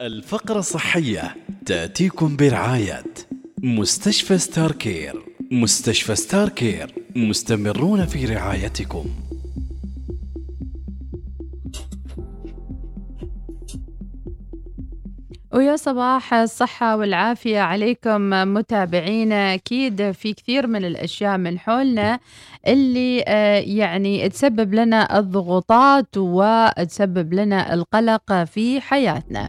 الفقرة الصحية تأتيكم برعاية مستشفى ستار كير. مستشفى ستار كير مستمرون في رعايتكم. ويا صباح الصحة والعافية عليكم متابعينا أكيد في كثير من الأشياء من حولنا اللي آه، يعني تسبب لنا الضغوطات وتسبب لنا القلق في حياتنا.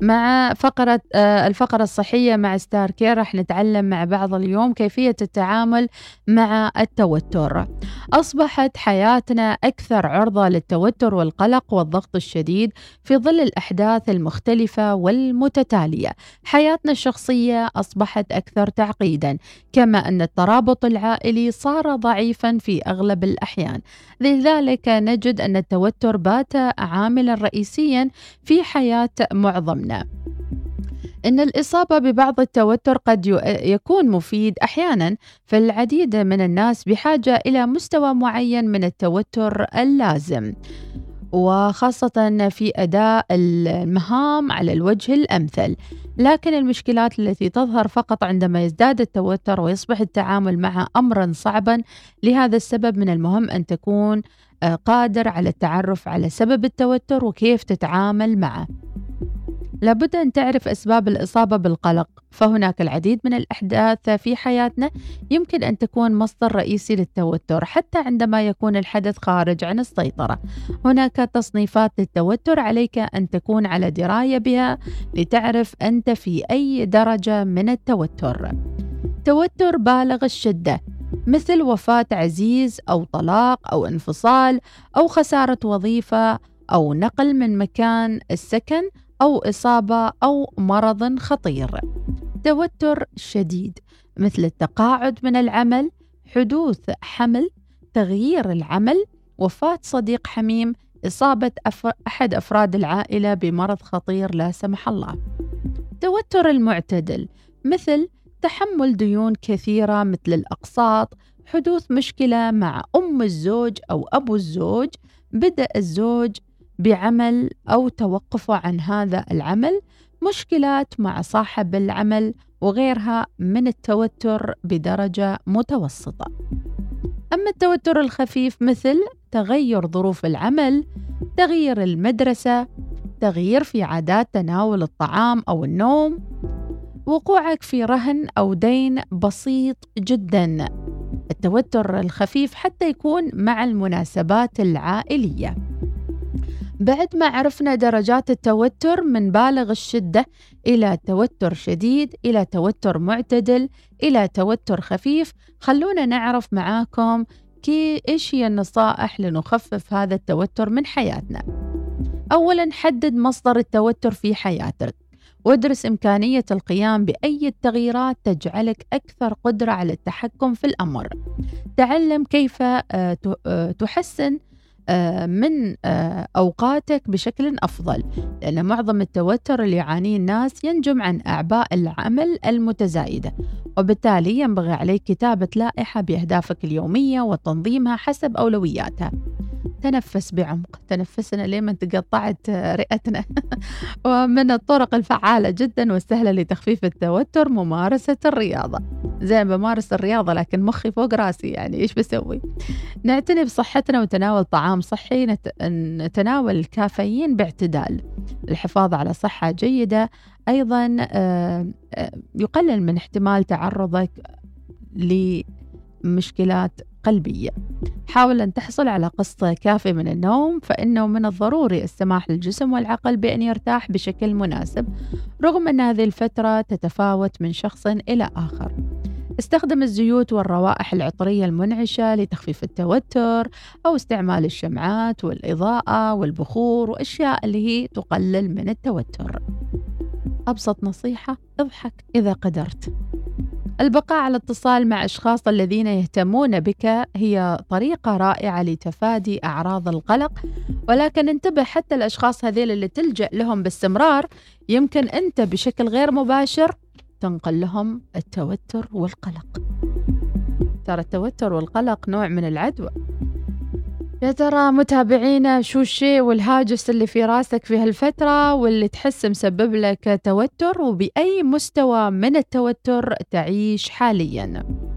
مع فقرة آه، الفقرة الصحية مع ستار كير رح نتعلم مع بعض اليوم كيفية التعامل مع التوتر. أصبحت حياتنا أكثر عرضة للتوتر والقلق والضغط الشديد في ظل الأحداث المختلفة والمتتالية. حياتنا الشخصية أصبحت أكثر تعقيدا كما أن الترابط العائلي صار ضعيفا في أغلب الأحيان. لذلك نجد أن التوتر بات عاملا رئيسيا في حياة معظمنا. إن الإصابة ببعض التوتر قد يكون مفيد أحيانا فالعديد من الناس بحاجة إلى مستوى معين من التوتر اللازم وخاصة في أداء المهام على الوجه الأمثل. لكن المشكلات التي تظهر فقط عندما يزداد التوتر ويصبح التعامل معها أمرا صعبا لهذا السبب من المهم أن تكون آه، قادر على التعرف على سبب التوتر وكيف تتعامل معه. لابد أن تعرف أسباب الإصابة بالقلق فهناك العديد من الأحداث في حياتنا يمكن أن تكون مصدر رئيسي للتوتر حتى عندما يكون الحدث خارج عن السيطرة. هناك تصنيفات للتوتر عليك أن تكون على دراية بها لتعرف أنت في أي درجة من التوتر. توتر بالغ الشدة مثل وفاة عزيز أو طلاق أو انفصال أو خسارة وظيفة أو نقل من مكان السكن أو إصابة أو مرض خطير. توتر شديد مثل التقاعد من العمل، حدوث حمل، تغيير العمل، وفاة صديق حميم، إصابة أحد أفراد العائلة بمرض خطير لا سمح الله. توتر المعتدل مثل تحمل ديون كثيرة مثل الأقساط، حدوث مشكلة مع أم الزوج أو أبو الزوج، بدء الزوج بعمل أو توقفه عن هذا العمل مشكلات مع صاحب العمل وغيرها من التوتر بدرجة متوسطة. أما التوتر الخفيف مثل تغير ظروف العمل تغيير المدرسة تغيير في عادات تناول الطعام أو النوم وقوعك في رهن أو دين بسيط جدا. التوتر الخفيف حتى يكون مع المناسبات العائلية. بعد ما عرفنا درجات التوتر من بالغ الشدة إلى توتر شديد إلى توتر معتدل إلى توتر خفيف. خلونا نعرف معاكم كي إيش هي النصائح لنخفف هذا التوتر من حياتنا. أولا حدد مصدر التوتر في حياتك. وادرس إمكانية القيام بأي تغييرات تجعلك أكثر قدرة على التحكم في الأمر. تعلم كيف آه، آه، تحسن من آه، أوقاتك بشكل أفضل لأن معظم التوتر اللي يعانيه الناس ينجم عن أعباء العمل المتزايدة. وبالتالي ينبغي عليك كتابة لائحة بأهدافك اليومية وتنظيمها حسب أولوياتها. تنفس بعمق تنفسنا لما تقطعت رئتنا؟ ومن الطرق الفعالة جدا والسهلة لتخفيف التوتر ممارسة الرياضة. زين بمارس الرياضة لكن مخي فوق راسي يعني إيش بسوي؟ نعتني بصحتنا وتناول طعام صحي نتناول الكافيين باعتدال. الحفاظ على صحة جيدة أيضا آه، آه، يقلل من احتمال تعرضك لمشكلات قلبية. حاول أن تحصل على قسط كافي من النوم فإنه من الضروري السماح للجسم والعقل بأن يرتاح بشكل مناسب رغم أن هذه الفترة تتفاوت من شخص إلى آخر. استخدم الزيوت والروائح العطرية المنعشة لتخفيف التوتر أو استعمال الشمعات والإضاءة والبخور وأشياء اللي هي تقلل من التوتر. أبسط نصيحة اضحك إذا قدرت. البقاء على اتصال مع أشخاص الذين يهتمون بك هي طريقة رائعة لتفادي أعراض القلق ولكن انتبه حتى الأشخاص هذيل اللي تلجأ لهم باستمرار يمكن أنت بشكل غير مباشر تنقل لهم التوتر والقلق ترى التوتر والقلق نوع من العدوى يا ترى متابعينا شو الشيء والهاجس اللي في راسك في هالفترة واللي تحس مسبب لك توتر وبأي مستوى من التوتر تعيش حالياً؟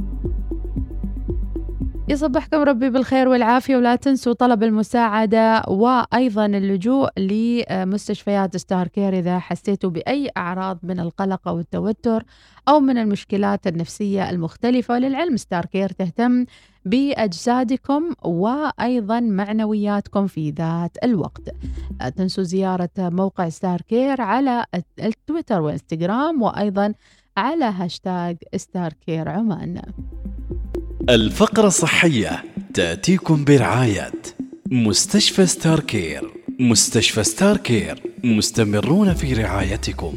يصبحكم ربي بالخير والعافية ولا تنسوا طلب المساعدة وأيضا اللجوء لمستشفيات ستار كير إذا حسيتوا بأي أعراض من القلق أو التوتر أو من المشكلات النفسية المختلفة. وللعلم ستار كير تهتم بأجسادكم وأيضا معنوياتكم في ذات الوقت. لا تنسوا زيارة موقع ستار كير على التويتر والإنستغرام وأيضا على هاشتاج ستار كير عمان. الفقرة الصحية تأتيكم برعاية مستشفى ستار كير مستشفى ستار كير مستمرون في رعايتكم.